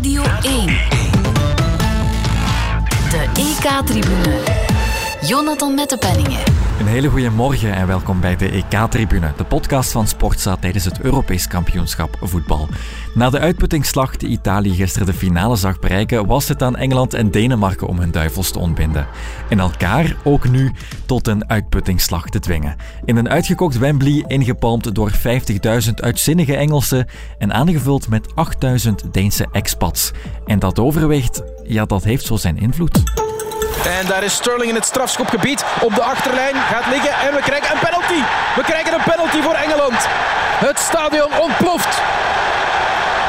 Radio 1. De EK-tribune. Jonathan Mettepenningen. Een hele goede morgen en welkom bij de EK-tribune, de podcast van Sportza tijdens het Europees kampioenschap voetbal. Na de uitputtingsslag die Italië gisteren de finale zag bereiken, was het aan Engeland en Denemarken om hun duivels te ontbinden. En elkaar ook nu tot een uitputtingsslag te dwingen. In een uitgekookt Wembley, ingepalmd door 50.000 uitzinnige Engelsen en aangevuld met 8.000 Deense expats. En dat overwicht, ja, dat heeft zo zijn invloed. En daar is Sterling in het strafschopgebied op de achterlijn. Gaat liggen en we krijgen een penalty. We krijgen een penalty voor Engeland. Het stadion ontploft.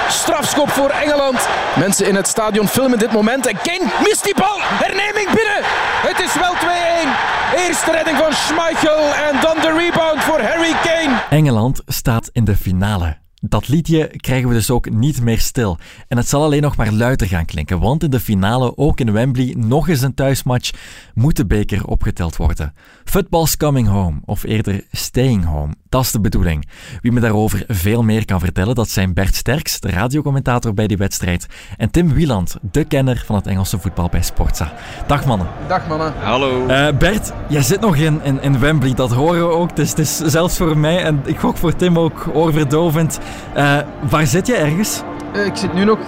Strafschop voor Engeland. Mensen in het stadion filmen dit moment. En Kane mist die bal. Herneming binnen. Het is wel 2-1. Eerste redding van Schmeichel. En dan de rebound voor Harry Kane. Engeland staat in de finale. Dat liedje krijgen we dus ook niet meer stil. En het zal alleen nog maar luider gaan klinken, want in de finale, ook in Wembley, nog eens een thuismatch, moet de beker opgeteld worden. Football's coming home, of eerder staying home. Dat is de bedoeling. Wie me daarover veel meer kan vertellen, dat zijn Bert Sterks, de radiocommentator bij die wedstrijd, en Tim Wieland, de kenner van het Engelse voetbal bij Sportza. Dag mannen. Dag mannen. Hallo. Uh, Bert, jij zit nog in, in, in, Wembley, dat horen we ook. Het is, het is zelfs voor mij, en ik gok voor Tim ook, oorverdovend. Uh, waar zit je ergens? Uh, ik zit nu nog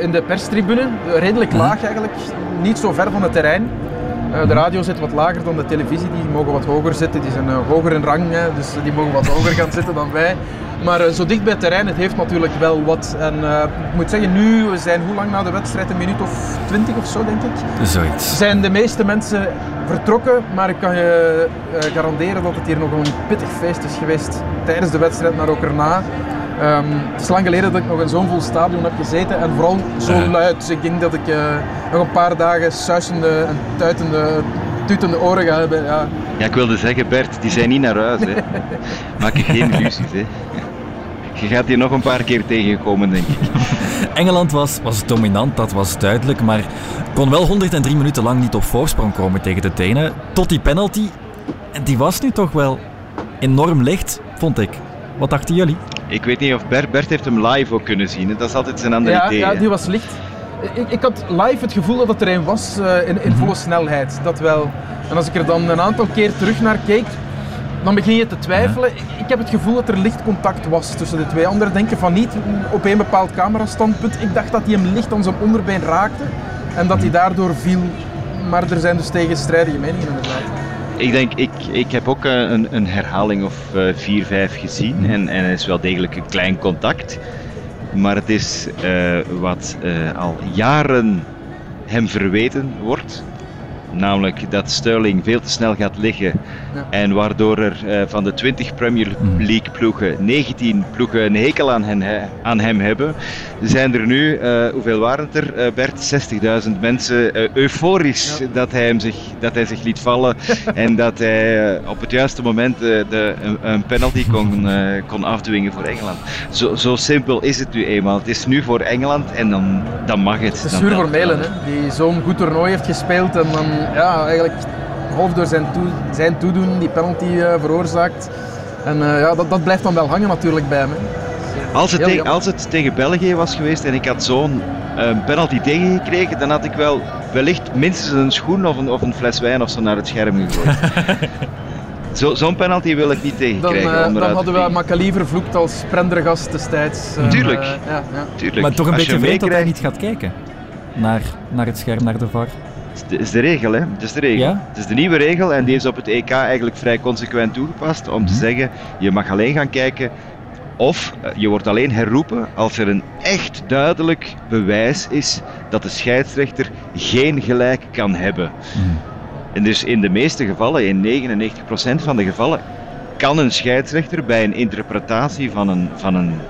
in de perstribune, redelijk laag eigenlijk, niet zo ver van het terrein. Uh, de radio zit wat lager dan de televisie, die mogen wat hoger zitten. Die zijn hoger in rang, hè, dus die mogen wat hoger gaan zitten dan wij. Maar zo dicht bij het terrein, het heeft natuurlijk wel wat. En ik moet zeggen, nu, we zijn hoe lang na de wedstrijd? Een minuut of twintig of zo, denk ik. Zoiets. Zijn de meeste mensen vertrokken, maar ik kan je garanderen dat het hier nog een pittig feest is geweest tijdens de wedstrijd, maar ook erna. Um, het is lang geleden dat ik nog in zo'n vol stadion heb gezeten en vooral zo luid. Dus ik denk dat ik uh, nog een paar dagen suisende en tuitende, tutende oren ga hebben. Ja. ja, ik wilde zeggen Bert, die zijn niet naar huis. Hè. Maak je geen illusies. Hè. Je gaat hier nog een paar keer tegenkomen, denk ik. Engeland was, was dominant, dat was duidelijk, maar kon wel 103 minuten lang niet op voorsprong komen tegen de Denen. Tot die penalty. En die was nu toch wel enorm licht, vond ik. Wat dachten jullie? Ik weet niet of Bert, Bert heeft hem live ook kunnen zien. Dat is altijd zijn andere ja, idee. Ja, die was licht. Ik, ik, had live het gevoel dat het er een was uh, in, in volle snelheid. Dat wel. En als ik er dan een aantal keer terug naar keek, dan begin je te twijfelen. Ik, ik heb het gevoel dat er licht contact was tussen de twee. Anderen denken van niet op een bepaald camerastandpunt. Ik dacht dat hij hem licht aan zijn onderbeen raakte en dat hij daardoor viel. Maar er zijn dus tegenstrijdige meningen inderdaad. Ik denk, ik, ik heb ook een, een herhaling of uh, vier, vijf gezien en, en het is wel degelijk een klein contact. Maar het is uh, wat uh, al jaren hem verweten wordt. Namelijk dat Sterling veel te snel gaat liggen. Ja. En waardoor er uh, van de 20 Premier League ploegen 19 ploegen een hekel aan, hen, aan hem hebben. Zijn er nu, uh, hoeveel waren het er, uh, Bert? 60.000 mensen euforisch ja. dat, hij hem zich, dat hij zich liet vallen. en dat hij op het juiste moment de, een, een, penalty kon, kon afdwingen voor Engeland. Zo, zo, simpel is het nu eenmaal. Het is nu voor Engeland en dan, dan mag het. Het is zuur voor Melen, hè, die zo'n goed toernooi heeft gespeeld en dan ja, eigenlijk half door zijn, toe, zijn toedoen die penalty uh, veroorzaakt. En uh, ja, dat, dat blijft dan wel hangen natuurlijk bij me. Als het, te, als het tegen België was geweest en ik had zo'n uh, penalty tegengekregen, dan had ik wel wellicht minstens een schoen of een, of een fles wijn of zo naar het scherm gegooid. Zo'n zo penalty wil ik niet tegenkrijgen. Dan, uh, dan hadden we Makkeli vervloekt als Prendergast destijds. Uh, Tuurlijk. Uh, ja, ja. Tuurlijk. Maar toch een als beetje vreemd dat hij niet gaat kijken naar, naar het scherm, naar de VAR. Dat is de regel, hè? Dat is de regel. Ja? Het is de nieuwe regel en die is op het EK eigenlijk vrij consequent toegepast om te zeggen: je mag alleen gaan kijken of je wordt alleen herroepen als er een echt duidelijk bewijs is dat de scheidsrechter geen gelijk kan hebben. Mm. En dus in de meeste gevallen, in 99% van de gevallen, kan een scheidsrechter bij een interpretatie van een, van een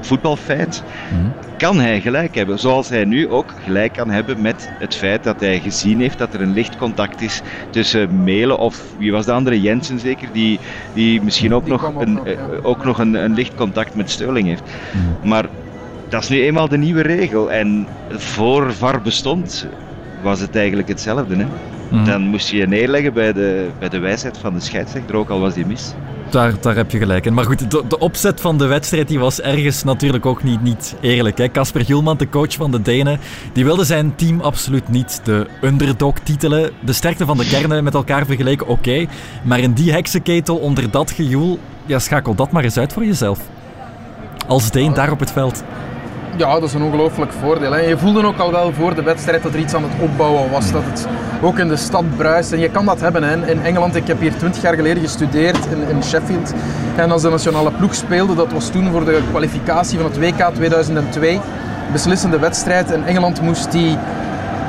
voetbalfeit, mm. kan hij gelijk hebben. Zoals hij nu ook gelijk kan hebben met het feit dat hij gezien heeft dat er een licht contact is tussen Melen of wie was de andere, Jensen zeker, die, die misschien ook Die nog, een, nog, ja. eh, ook nog een, een licht contact met Sterling heeft. Mm. Maar dat is nu eenmaal de nieuwe regel. En voor VAR bestond, was het eigenlijk hetzelfde. Hè? Mhm. Dan moest je je neerleggen bij de, bij de wijsheid van de scheidsrechter, ook al was die mis. Daar, daar heb je gelijk in. Maar goed, de, de, opzet van de wedstrijd die was ergens natuurlijk ook niet, niet eerlijk. Casper Gielman, de coach van de Denen, die wilde zijn team absoluut niet de underdog titelen. De sterkte van de kernen met elkaar vergeleken, oké. maar in die heksenketel, onder dat gejoel, ja, schakel dat maar eens uit voor jezelf. Als Deen daar op het veld. Ja, dat is een ongelooflijk voordeel. Je voelde ook al wel voor de wedstrijd dat er iets aan het opbouwen was. Dat het ook in de stad bruist. En je kan dat hebben. Hè. In Engeland, ik heb hier 20 jaar geleden gestudeerd in, in Sheffield. En als de nationale ploeg speelde, dat was toen voor de kwalificatie van het WK 2002. Beslissende wedstrijd. En Engeland moest die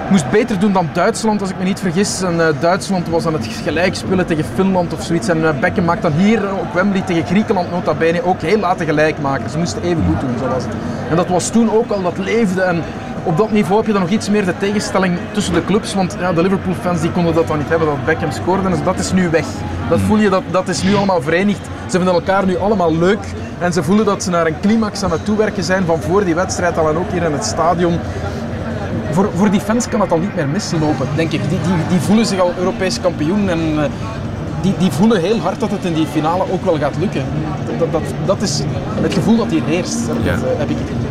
moest beter doen dan Duitsland, als ik me niet vergis. En, uh, Duitsland was aan het gelijk spelen tegen Finland of zoiets. En uh, Beckham maakt dan hier op Wembley tegen Griekenland nota bene ook heel laten gelijk maken. Ze moesten even goed doen, zo was het. En dat was toen ook al, dat leefde. En op dat niveau heb je dan nog iets meer de tegenstelling tussen de clubs. Want ja, de Liverpool-fans die konden dat dan niet hebben, dat Beckham scoorde. Dus dat is nu weg. Dat voel je, dat, dat is nu allemaal verenigd. Ze vinden elkaar nu allemaal leuk. En ze voelen dat ze naar een climax aan het toewerken zijn van voor die wedstrijd al en ook hier in het stadion voor, voor die fans kan dat al niet meer mislopen, denk ik. Die, die, die voelen zich al Europees kampioen en uh, die, die voelen heel hard dat het in die finale ook wel gaat lukken. Dat, dat, dat is het gevoel dat hier heerst, dat, heb ik het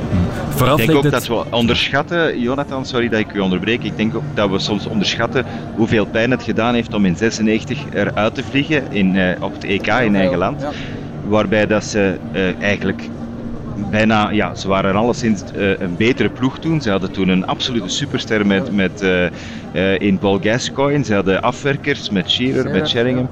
Vooral ik denk ook dat we onderschatten, Jonathan, sorry dat ik u onderbreek. Ik denk ook dat we soms onderschatten hoeveel pijn het gedaan heeft om in 96 eruit te vliegen in, uh, op het EK in eigen land. Ja. Waarbij dat ze eigenlijk bijna, ja, ze waren alleszins uh, een betere ploeg toen. Ze hadden toen een absolute superster met, met, uh, in Paul Gascoigne. Ze hadden afwerkers met Shearer, met Sheringham.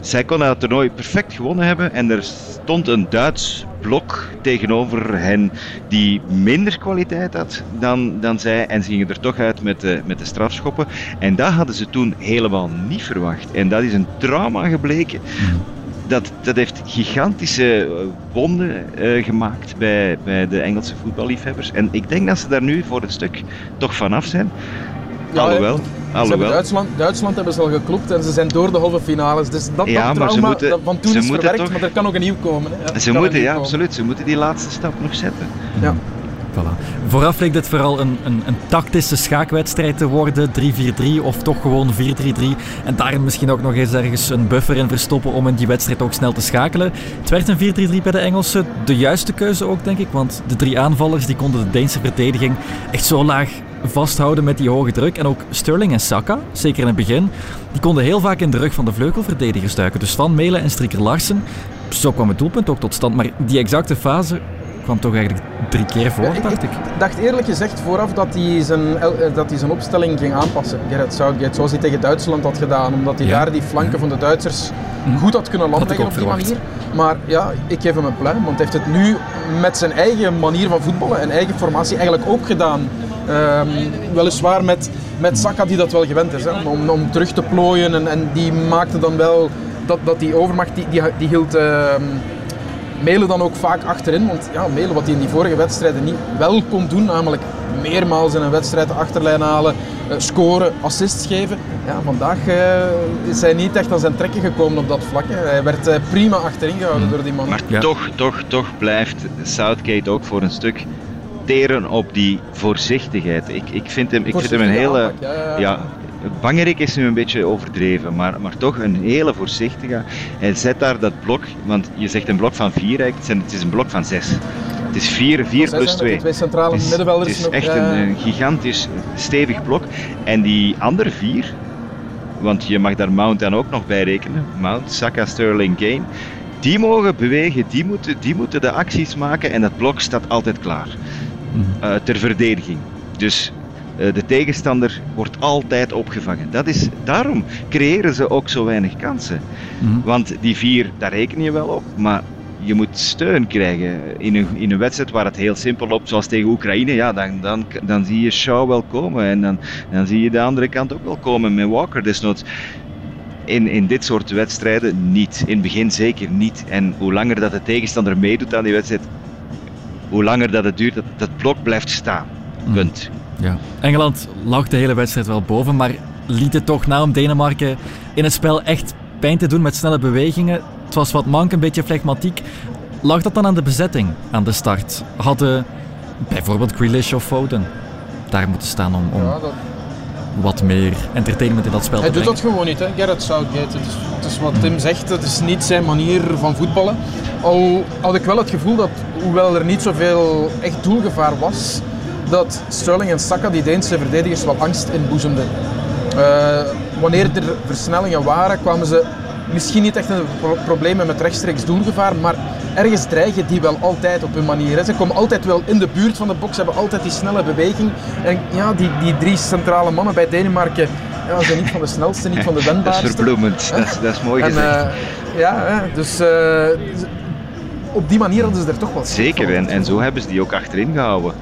zij konden dat toernooi perfect gewonnen hebben. En er stond een Duits blok tegenover hen die minder kwaliteit had dan, dan zij. En ze gingen er toch uit met de, met de strafschoppen. En dat hadden ze toen helemaal niet verwacht. En dat is een trauma gebleken dat, dat heeft gigantische eh, wonden uh, gemaakt bij, bij de Engelse voetballiefhebbers. En ik denk dat ze daar nu voor een stuk toch vanaf zijn. Ja, alhoewel. alhoewel. Duitsland, Duitsland hebben ze al geklopt en ze zijn door de halve finales. Dus dat, ja, dat trauma moeten, dat van toen is verwerkt, toch, maar er kan ook een nieuw komen. Ja, ze moeten, ja, absoluut. Ze moeten die laatste stap nog zetten. Ja. Voilà. Vooraf leek dit vooral een, een, een tactische schaakwedstrijd te worden, 3-4-3 of toch gewoon 4-3-3. En daar misschien ook nog eens ergens een buffer in verstoppen om in die wedstrijd ook snel te schakelen. Het werd een 4-3-3 bij de Engelsen, de juiste keuze ook denk ik, want de drie aanvallers die konden de Deense verdediging echt zo laag vasthouden met die hoge druk. En ook Sterling en Saka, zeker in het begin, die konden heel vaak in de rug van de vleugelverdedigers duiken. Dus Van Melen en Striker Larsen, zo kwam het doelpunt ook tot stand. Maar die exacte fase kwam toch eigenlijk drie keer voor, dacht ik. Ik dacht eerlijk gezegd vooraf dat hij zijn, eh, dat hij zijn opstelling ging aanpassen, Gerrit Southgate, zoals hij tegen Duitsland had gedaan. Omdat hij daar die flanken van de Duitsers hm. goed had kunnen landleggen op die manier. Maar ja, ik geef hem een pluim, want hij heeft het nu met zijn eigen manier van voetballen en eigen formatie eigenlijk ook gedaan. Um, weliswaar met, met Saka die dat wel gewend is, hè, om, om terug te plooien. En, en die maakte dan wel dat, dat die overmacht, die, die, die hield... Uh, Melen dan ook vaak achterin. Want ja, Melen wat hij in die vorige wedstrijden niet wel kon doen, namelijk meermaals in een wedstrijd de achterlijn halen, uh, scoren, assists geven. Ja, vandaag uh, is hij niet echt aan zijn trekken gekomen op dat vlak. Hè. Hij werd uh, prima achterin gehouden door die man. Maar toch, toch, toch blijft Southgate ook voor een stuk teren op die voorzichtigheid. Ik, ik vind hem, ik vind hem een hele... ja, ja, ja Bangerik is nu een beetje overdreven, maar, maar toch een hele voorzichtige. Hij zet daar dat blok, want je zegt een blok van 4, het is een blok van 6. Het is 4, 4 plus 2. Twee centrale het is, middenvelders. Het is echt een, een, gigantisch stevig blok. En die andere vier, want je mag daar Mount dan ook nog bij rekenen. Mount, Saka, Sterling, Kane. Die mogen bewegen, die moeten, die moeten de acties maken en dat blok staat altijd klaar. Uh, ter verdediging. Dus eh, de tegenstander wordt altijd opgevangen. Dat is, daarom creëren ze ook zo weinig kansen. Mhm. Want die vier, daar reken je wel op, maar je moet steun krijgen in een, in een wedstrijd waar het heel simpel loopt, zoals tegen Oekraïne. Ja, dan, dan, dan zie je Shaw wel komen en dan, dan zie je de andere kant ook wel komen met Walker desnoods. In, in dit soort wedstrijden niet. In het begin zeker niet. En hoe langer dat de tegenstander meedoet aan die wedstrijd, hoe langer dat het duurt, dat, dat blok blijft staan. Mhm. Punt. Ja. Engeland lag de hele wedstrijd wel boven, maar liet het toch na om Denemarken in het spel echt pijn te doen met snelle bewegingen. Het was wat mank, een beetje flegmatiek. Lag dat dan aan de bezetting aan de start? Hadden bijvoorbeeld Grealish of Foden daar moeten staan om... om... Ja, dat, wat meer entertainment in dat spel Hij te doet brengen? dat gewoon niet, hè, Gareth Southgate. Het is, het is wat Tim zegt, het is niet zijn manier van voetballen. Al had ik wel het gevoel dat, hoewel er niet zoveel echt doelgevaar was, dat Sterling en Saka, die Deense verdedigers, wel angst inboezemden. Eh, wanneer er versnellingen waren, kwamen ze misschien niet echt in pro- problemen met rechtstreeks doelgevaar, maar ergens dreigen die wel altijd op hun manier. Ze komen altijd wel in de buurt van de box, hebben altijd die snelle beweging. En ja, die, die drie centrale mannen bij Denemarken ja, zijn niet van de snelste, niet van de Dat is wendbaarste. verbloemend. Dat is, dat is mooi En, gezegd. eh, ja, hè, dus eh, op die manier hadden ze er toch wel Zeker, en, en zo hebben ze die ook achterin gehouden.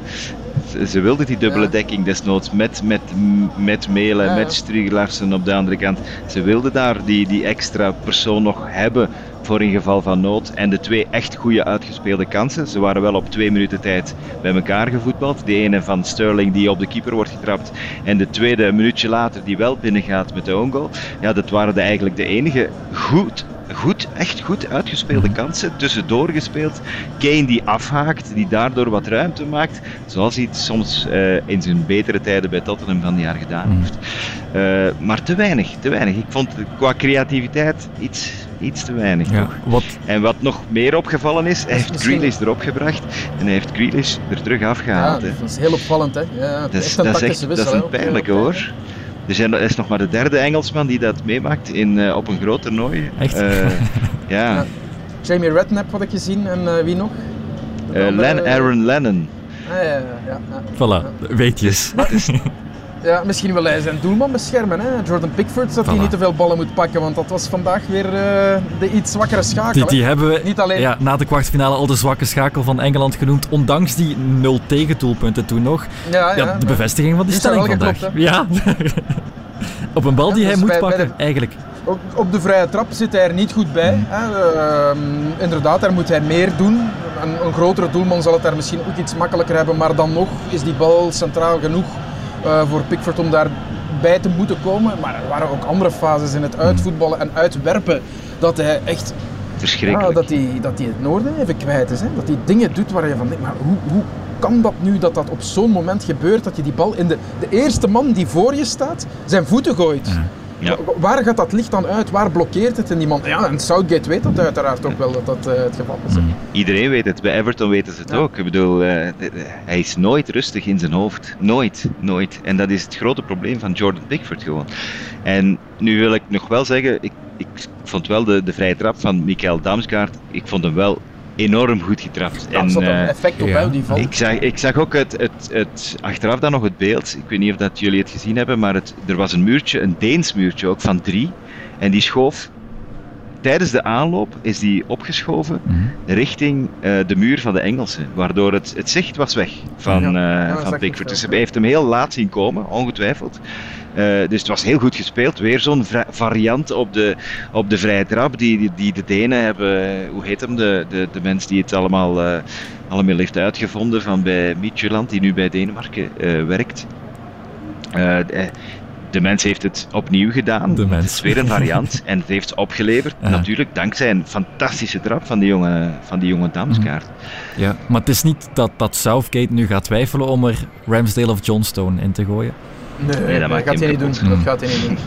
Ze, wilden die dubbele dekking desnoods met, met, met Melen, Ja, met Strieglarsen op de andere kant. Ze wilden daar die, die extra persoon nog hebben voor in geval van nood. En de twee echt goede uitgespeelde kansen. Ze waren wel op twee minuten tijd bij elkaar gevoetbald. De ene van Sterling die op de keeper wordt getrapt. En de tweede een minuutje later die wel binnengaat met de own goal. Ja, dat waren de, eigenlijk de enige goed goed, echt goed uitgespeelde kansen. Tussendoor gespeeld. Kane die afhaakt, die daardoor wat ruimte maakt. Zoals hij het soms eh, in zijn betere tijden bij Tottenham van het jaar gedaan Mhm. heeft. Eh, maar te weinig, te weinig. Ik vond het qua creativiteit iets, iets te weinig. Ja, wat, En wat nog meer opgevallen is, hij heeft Grealish erop gebracht en hij heeft Grealish er terug afgehaald. hè. dat is heel opvallend. Hè. Ja, Dat is, dat is, tactische echt, dat is wissel. een pijnlijke hoor. Er, zijn, er is nog maar de derde Engelsman die dat meemaakt in, eh, op een groot toernooi. Echt? Eh, ja. Ja. Jamie Redknapp had ik gezien en eh, wie nog? Eh, Len Aaron Lennon. Ah, ja, ja, ja, ja. voilà, weetjes. Ja, misschien wil hij zijn doelman beschermen. Hè? Jordan Pickford, dat hij niet te veel ballen moet pakken, want dat was vandaag weer eh, de iets zwakkere schakel. Die, die hebben we Niet alleen- ja, na de kwartfinale al de zwakke schakel van Engeland genoemd, ondanks die nul tegendoelpunten toen nog. Ja, ja, Ja, de bevestiging van die stelling vandaag. Ja. Op een bal Ja, die hij dus moet bij- bij pakken, de- eigenlijk. Op, op de vrije trap zit hij er niet goed bij. Mm. Hè. Ehm, inderdaad, daar moet hij meer doen. Een, een grotere doelman zal het daar misschien ook iets makkelijker hebben, maar dan nog is die bal centraal genoeg eh, voor Pickford om daarbij te moeten komen. Maar er waren ook andere fases in het Mm. uitvoetballen en uitwerpen dat hij echt Verschrikkelijk. Ja, dat hij, dat hij het noorden even kwijt is. Hè? Dat hij dingen doet waar je van denkt, maar hoe, hoe kan dat nu dat dat op zo'n moment gebeurt dat je die bal in de, de eerste man die voor je staat, zijn voeten gooit? Ja. Wa- Waar gaat dat licht dan uit? Waar blokkeert het in die man? Ja, en Southgate weet dat uiteraard ook wel dat dat eh, het geval is. hè. Iedereen weet het, bij Everton weten ze het Ja. ook. Ik bedoel, eh, hij is nooit rustig in zijn hoofd. Nooit, nooit. En dat is het grote probleem van Jordan Pickford gewoon. En nu wil ik nog wel zeggen, ik, ik vond wel de, de vrije trap van Mikael Damsgaard, ik vond hem wel enorm goed getrapt. Ja, er en, zat een eh, effect op ja. die val. ik zag, ik zag ook het, het, het, achteraf dan nog het beeld. Ik weet niet of dat jullie het gezien hebben, maar het, er was een muurtje, een Deens muurtje ook van drie. En die schoof tijdens de aanloop is die opgeschoven Mhm. richting eh, de muur van de Engelsen. Waardoor het, het zicht was weg van, eh, ja, dat van Pickford. wel. Dus hij heeft hem heel laat zien komen, ongetwijfeld. Eh, dus het was heel goed gespeeld. Weer zo'n variant op de, op de vrije trap die, die, die de Denen hebben. Hoe heet hem? De, de, de mens die het allemaal, eh, allemaal heeft uitgevonden van bij Midtjylland, die nu bij Denemarken eh, werkt. Eh, de, mens heeft het opnieuw gedaan. De mens. Het is weer een variant en het heeft opgeleverd. Ja. Natuurlijk dankzij een fantastische trap van die jonge, van die jonge Damskaart. Ja, maar het is niet dat, dat Southgate nu gaat twijfelen om er Ramsdale of Johnstone in te gooien. Nee, Nee, dat dat gaat hij niet doen. kapot. Dat gaat hij niet doen.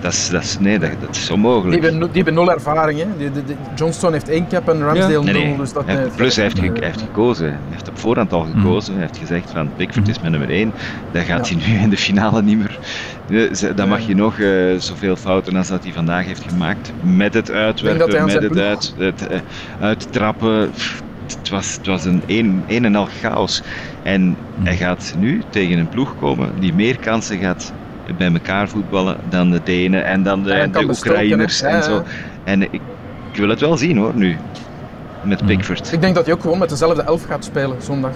Dat is, dat is, nee, dat, dat is Die onmogelijk. hebben, die hebben nul ervaring. Hè. Die, die- die- Johnstone heeft één cap en Ramsdale nul. nee. Dus dat, Hij heeft- eh, plus hij heeft, ge- hij heeft gekozen. Hij heeft op voorhand al gekozen. Hij heeft gezegd van Pickford is mijn nummer 1. Dat gaat Ja. hij nu in de finale niet meer. Dan mag je nog eh, zoveel fouten als dat hij vandaag heeft gemaakt. Met het uitwerpen, met het, uit, het eh, uittrappen. Pff, Het was, het was een, een, een en al chaos. En hij gaat nu tegen een ploeg komen die meer kansen gaat bij elkaar voetballen dan de Denen en dan de, de. Oekraïners en zo. En ik, ik wil het wel zien hoor, nu. Met Mm. Pickford. Ik denk dat hij ook gewoon met dezelfde elf gaat spelen zondag.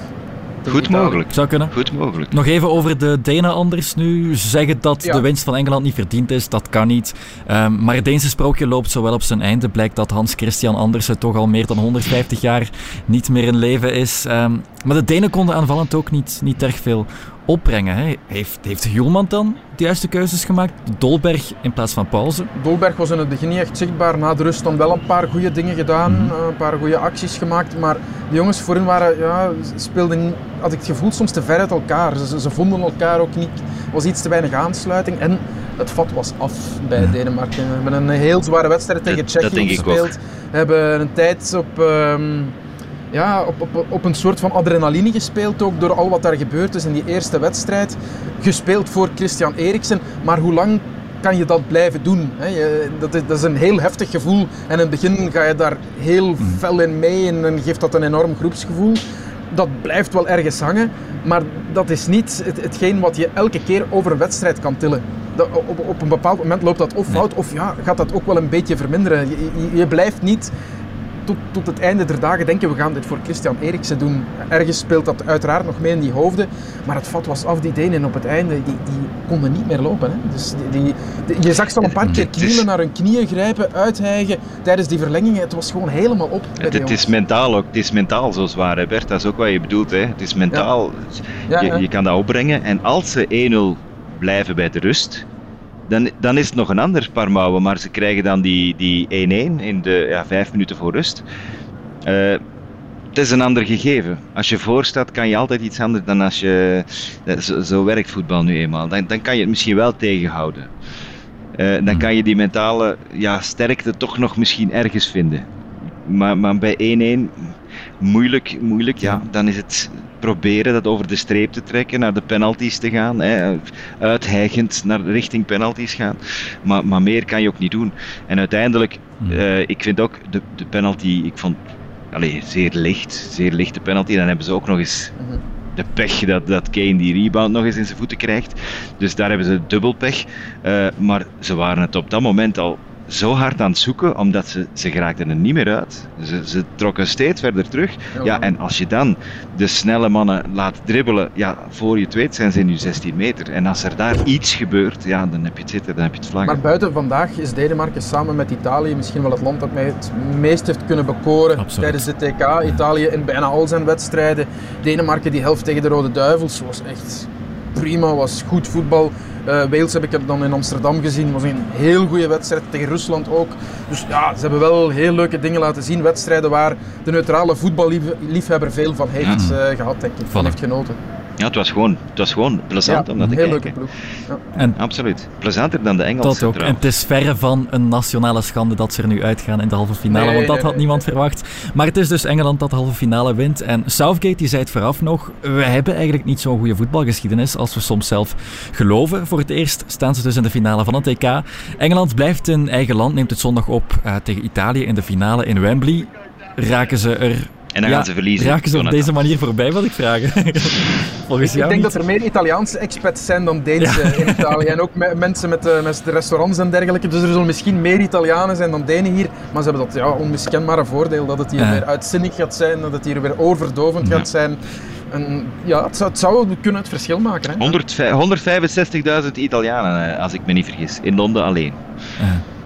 Goed Italië. mogelijk. Zou kunnen. Goed mogelijk. Nog even over de Denen anders nu. Zeggen dat Ja. de winst van Engeland niet verdiend is, dat kan niet. Ehm, maar het Deense sprookje loopt zo wel op zijn einde. Blijkt dat Hans Christian Andersen toch al meer dan 150 jaar niet meer in leven is. Ehm, Maar de Denen konden aanvallend ook niet, niet erg veel opbrengen. Hè. Heeft, heeft Hulman dan de juiste keuzes gemaakt? Dolberg in plaats van pauze? Dolberg was in het begin niet echt zichtbaar. Na de rust dan wel een paar goede dingen gedaan, mm -hmm. een paar goede acties gemaakt. Maar de jongens voorin waren, ja, speelden, had ik het gevoel, soms te ver uit elkaar. Ze, ze vonden elkaar ook niet. Er was iets te weinig aansluiting. En het vat was af bij ja. Denemarken. We hebben een heel zware wedstrijd tegen Tsjechië gespeeld. We hebben een tijd op... Um, ja, op, op, op een soort van adrenaline gespeeld ook door al wat daar gebeurd is in die eerste wedstrijd. Gespeeld voor Christian Eriksen, maar hoe lang kan je dat blijven doen? Dat is, dat is een heel heftig gevoel en in het begin ga je daar heel fel in mee en dan geeft dat een enorm groepsgevoel. Dat blijft wel ergens hangen, maar dat is niet het, hetgeen wat je elke keer over een wedstrijd kan tillen. Dat, op, op, een bepaald moment loopt dat of fout of ja, gaat dat ook wel een beetje verminderen. Je, je, je blijft niet tot, tot het einde der dagen denken we gaan dit voor Christian Eriksen doen. Ergens speelt dat uiteraard nog mee in die hoofden, maar het vat was af die Denen op het einde, die, die konden niet meer lopen. Hè. Dus die, die, die, je zag ze al een paar keer knielen naar hun knieën grijpen, uithijgen tijdens die verlengingen. Het was gewoon helemaal op. Het, het is mentaal ook, het is mentaal zo zwaar, hè Bert, dat is ook wat je bedoelt. Hè. Het is mentaal, ja. Ja, je, je kan dat opbrengen en als ze 1-0 blijven bij de rust, dan, dan is het nog een ander paar mouwen, maar ze krijgen dan die 1-1 in de ja, vijf minuten voor rust. Uh, het is een ander gegeven. Als je voorstaat, kan je altijd iets anders dan als je. Zo, zo werkt voetbal nu eenmaal. Dan, dan kan je het misschien wel tegenhouden. Uh, dan kan je die mentale ja, sterkte toch nog misschien ergens vinden. Maar, maar bij 1-1, moeilijk, moeilijk, ja, dan is het proberen dat over de streep te trekken, naar de penalties te gaan, hè, uithijgend naar richting penalties gaan. Maar, maar meer kan je ook niet doen. En uiteindelijk, uh, ik vind ook de, de penalty, ik vond allez, zeer licht, zeer lichte penalty. Dan hebben ze ook nog eens de pech dat, dat Kane die rebound nog eens in zijn voeten krijgt. Dus daar hebben ze dubbel pech. Uh, maar ze waren het op dat moment al zo hard aan het zoeken, omdat ze, ze geraakten er niet meer uit. Ze, ze trokken steeds verder terug. Ja, en als je dan de snelle mannen laat dribbelen, ja, voor je het weet zijn ze nu 16 meter. En als er daar iets gebeurt, ja, dan heb je het zitten, dan heb je het vlaggen. Maar buiten vandaag is Denemarken samen met Italië misschien wel het land dat mij het meest heeft kunnen bekoren Absoluut. tijdens de TK. Italië in bijna al zijn wedstrijden. Denemarken die helft tegen de Rode Duivels was echt prima, was goed voetbal. Uh, Wales heb ik er dan in Amsterdam gezien. was een heel goede wedstrijd tegen Rusland ook. Dus ja, ze hebben wel heel leuke dingen laten zien. Wedstrijden waar de neutrale voetballiefhebber veel van heeft ja. uh, gehad, denk ik. Van heeft genoten. Ja, het was gewoon, het was gewoon plezant ja, om dat te kijken. leuke ploeg. Ja. En, Absoluut. Plezanter dan de Engelsen. Dat ook. En het is verre van een nationale schande dat ze er nu uitgaan in de halve finale, Nee, want dat nee, had nee, niemand nee. verwacht. Maar het is dus Engeland dat de halve finale wint. En Southgate die zei het vooraf nog, we hebben eigenlijk niet zo'n goede voetbalgeschiedenis als we soms zelf geloven. Voor het eerst staan ze dus in de finale van het EK. Engeland blijft in eigen land, neemt het zondag op eh, tegen Italië in de finale in Wembley. Raken ze er... En dan ja, gaan ze verliezen. Raken ze op deze manier voorbij, wat ik vraag? Volgens Ik jou denk niet? dat er meer Italiaanse expats zijn dan Deense in Italië. En ook me- mensen met, met de restaurants en dergelijke. Dus er zullen misschien meer Italianen zijn dan Denen hier. Maar ze hebben dat ja, onmiskenbare voordeel dat het hier Ja. weer uitzinnig gaat zijn. Dat het hier weer oorverdovend gaat zijn. En ja, het zou, het zou kunnen het verschil maken. Hè? 100 165.000 Italianen, eh, als ik me niet vergis. In Londen alleen.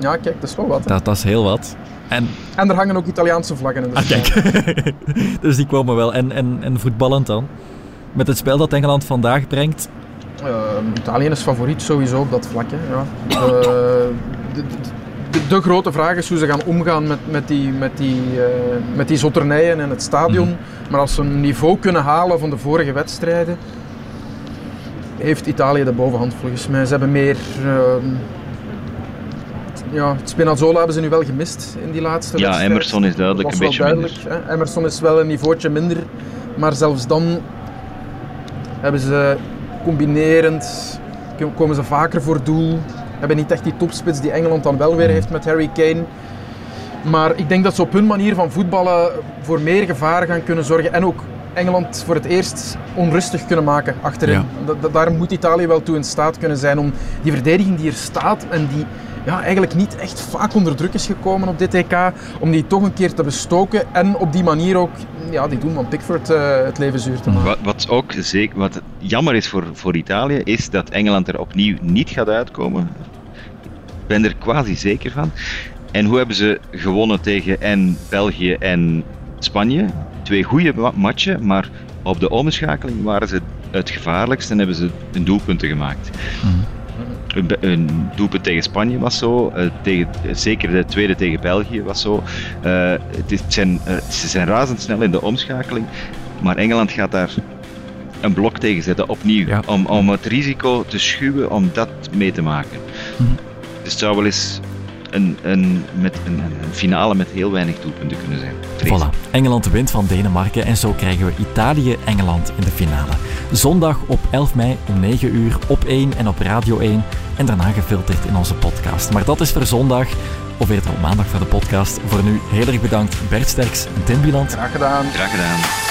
Ja, kijk, dat is wel wat. hè. Dat, dat is heel wat. En En er hangen ook Italiaanse vlaggen in de Ah, kijk. dus die komen wel. En, en, en voetballend dan? Met het spel dat Engeland vandaag brengt. Eh, Italië is favoriet sowieso op dat vlak. Hè. Ja. Eh, de, de, de, grote vraag is hoe ze gaan omgaan met, met, die, met, die, eh, met die zotternijen in het stadion. Maar als ze een niveau kunnen halen van de vorige wedstrijden, heeft Italië de bovenhand volgens mij. Ze hebben meer. Ja, Spinazzola hebben ze nu wel gemist in die laatste Ja, wedstrijd. Emerson is duidelijk een beetje minder. duidelijk, hè. Emerson is wel een niveautje minder, maar zelfs dan hebben ze combinerend, komen ze vaker voor doel. Hebben niet echt die topspits die Engeland dan wel weer heeft met Harry Kane. Maar ik denk dat ze op hun manier van voetballen voor meer gevaar gaan kunnen zorgen. En ook Engeland voor het eerst onrustig kunnen maken achterin. Ja. Da- da- daar moet Italië wel toe in staat kunnen zijn om die verdediging die er staat en die ja, eigenlijk niet echt vaak onder druk is gekomen op dit EK, om die toch een keer te bestoken en op die manier ook ja, die doen van Pickford eh, het leven zuur te maken. Wat, wat ook zeker, wat jammer is voor, voor Italië, is dat Engeland er opnieuw niet gaat uitkomen. Ik ben er quasi zeker van. En hoe hebben ze gewonnen tegen en België en Spanje? Twee goede ma- matchen, maar Op de omschakeling waren ze het gevaarlijkst en hebben ze hun doelpunten gemaakt. Be- een doelpunt tegen Spanje was zo, eh, tegen, zeker de tweede tegen België was zo. Eh, het is, het zijn, eh, ze zijn razendsnel in de omschakeling, maar Engeland gaat daar een blok tegen zetten, opnieuw, Ja. om, om het risico te schuwen om dat mee te maken. Mhm. Dus het zou wel eens een, een, met een, een finale met heel weinig doelpunten kunnen zijn. vrees. Voilà. Engeland wint van Denemarken en zo krijgen we Italië-Engeland in de finale. Zondag op 11 mei om 9 uur op 1 en op Radio 1 en daarna gefilterd in onze podcast. Maar dat is voor zondag, of eerder op maandag voor de podcast. Voor nu heel erg bedankt Bert Sterks en Tim Wieland. Graag gedaan. Graag gedaan.